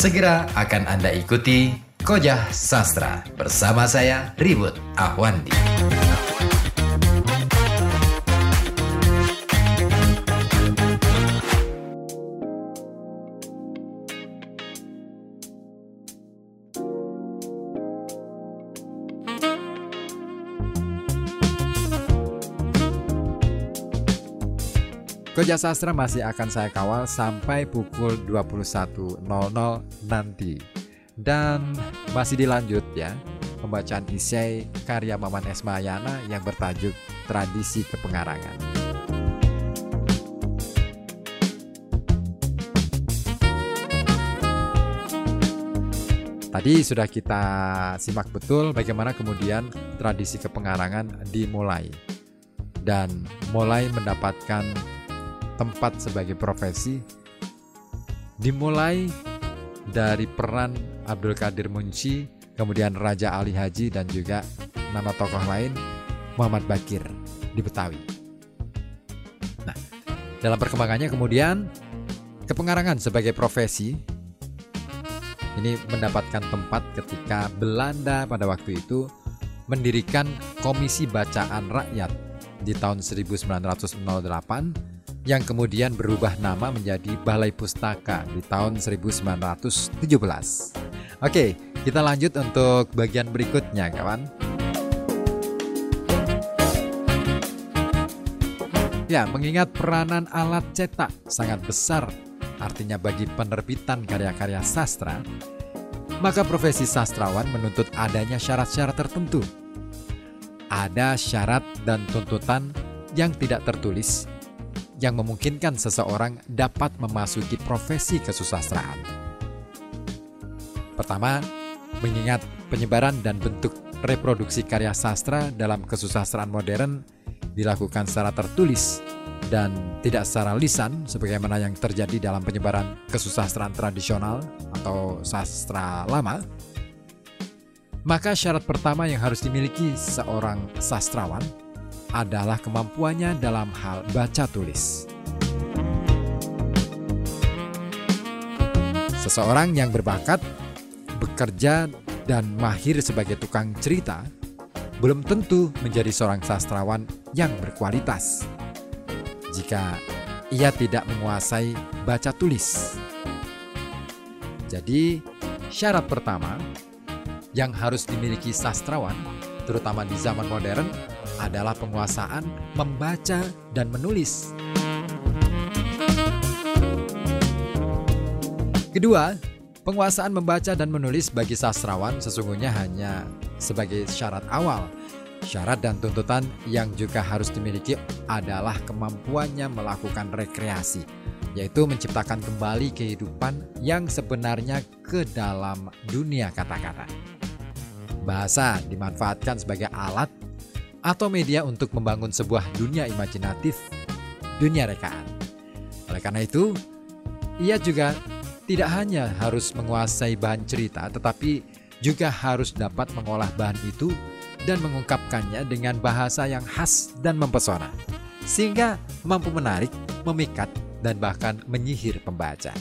Segera akan Anda ikuti Kojah Sastra bersama saya Ribut Ahwandi. Koja Sastra masih akan saya kawal sampai pukul 21.00 nanti. Dan masih dilanjut ya, pembacaan isai karya Maman Esmayana yang bertajuk Tradisi Kepengarangan. Tadi sudah kita simak betul bagaimana kemudian tradisi kepengarangan dimulai dan mulai mendapatkan tempat sebagai profesi dimulai dari peran Abdul Qadir Munci, kemudian Raja Ali Haji dan juga nama tokoh lain Muhammad Bakir di Betawi. Nah, dalam perkembangannya kemudian kepengarangan sebagai profesi ini mendapatkan tempat ketika Belanda pada waktu itu mendirikan Komisi Bacaan Rakyat di tahun 1908 yang kemudian berubah nama menjadi Balai Pustaka di tahun 1917. Oke, kita lanjut untuk bagian berikutnya, kawan. Ya, mengingat peranan alat cetak sangat besar, artinya bagi penerbitan karya-karya sastra, maka profesi sastrawan menuntut adanya syarat-syarat tertentu. Ada syarat dan tuntutan yang tidak tertulis yang memungkinkan seseorang dapat memasuki profesi kesusastraan. Pertama, mengingat penyebaran dan bentuk reproduksi karya sastra dalam kesusastraan modern dilakukan secara tertulis dan tidak secara lisan sebagaimana yang terjadi dalam penyebaran kesusastraan tradisional atau sastra lama, maka syarat pertama yang harus dimiliki seorang sastrawan adalah kemampuannya dalam hal baca tulis. Seseorang yang berbakat, bekerja, dan mahir sebagai tukang cerita belum tentu menjadi seorang sastrawan yang berkualitas jika ia tidak menguasai baca tulis. Jadi, syarat pertama yang harus dimiliki sastrawan, terutama di zaman modern, adalah penguasaan membaca dan menulis. Kedua, penguasaan membaca dan menulis bagi sastrawan sesungguhnya hanya sebagai syarat awal. Syarat dan tuntutan yang juga harus dimiliki adalah kemampuannya melakukan rekreasi, yaitu menciptakan kembali kehidupan yang sebenarnya ke dalam dunia kata-kata. Bahasa dimanfaatkan sebagai alat atau media untuk membangun sebuah dunia imajinatif, dunia rekaan. Oleh karena itu, ia juga tidak hanya harus menguasai bahan cerita, tetapi juga harus dapat mengolah bahan itu dan mengungkapkannya dengan bahasa yang khas dan mempesona, sehingga mampu menarik, memikat, dan bahkan menyihir pembaca.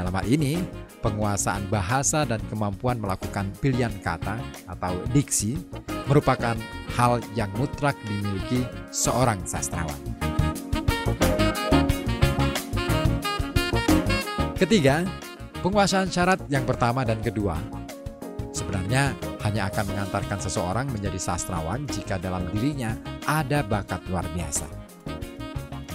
Dalam hal ini, penguasaan bahasa dan kemampuan melakukan pilihan kata atau diksi merupakan hal yang mutlak dimiliki seorang sastrawan. Ketiga, penguasaan syarat yang pertama dan kedua sebenarnya hanya akan mengantarkan seseorang menjadi sastrawan jika dalam dirinya ada bakat luar biasa.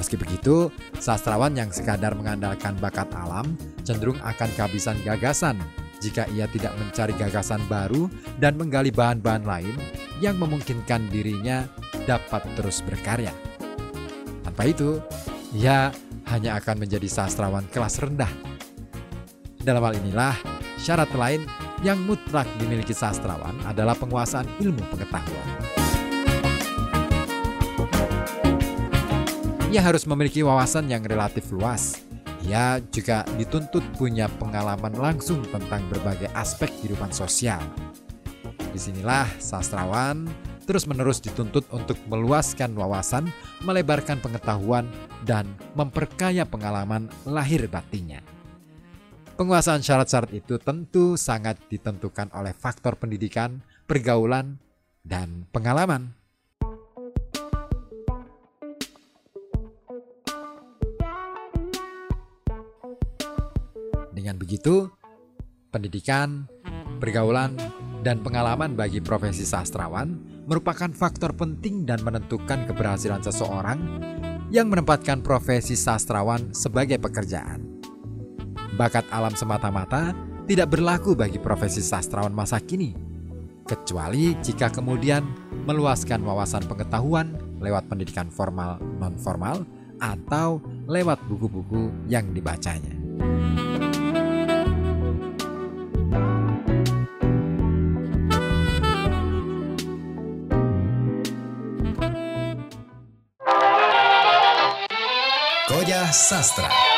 Meski begitu, sastrawan yang sekadar mengandalkan bakat alam cenderung akan kehabisan gagasan jika ia tidak mencari gagasan baru dan menggali bahan-bahan lain yang memungkinkan dirinya dapat terus berkarya. Tanpa itu, ia hanya akan menjadi sastrawan kelas rendah. Dalam hal inilah, syarat lain yang mutlak dimiliki sastrawan adalah penguasaan ilmu pengetahuan. Ia harus memiliki wawasan yang relatif luas ia juga dituntut punya pengalaman langsung tentang berbagai aspek kehidupan sosial. Di sinilah sastrawan terus-menerus dituntut untuk meluaskan wawasan, melebarkan pengetahuan, dan memperkaya pengalaman lahir batinnya. Penguasaan syarat-syarat itu tentu sangat ditentukan oleh faktor pendidikan, pergaulan, dan pengalaman. Dengan begitu, pendidikan, pergaulan, dan pengalaman bagi profesi sastrawan merupakan faktor penting dan menentukan keberhasilan seseorang yang menempatkan profesi sastrawan sebagai pekerjaan. Bakat alam semata-mata tidak berlaku bagi profesi sastrawan masa kini, kecuali jika kemudian meluaskan wawasan pengetahuan lewat pendidikan formal non-formal atau lewat buku-buku yang dibacanya. Sastra.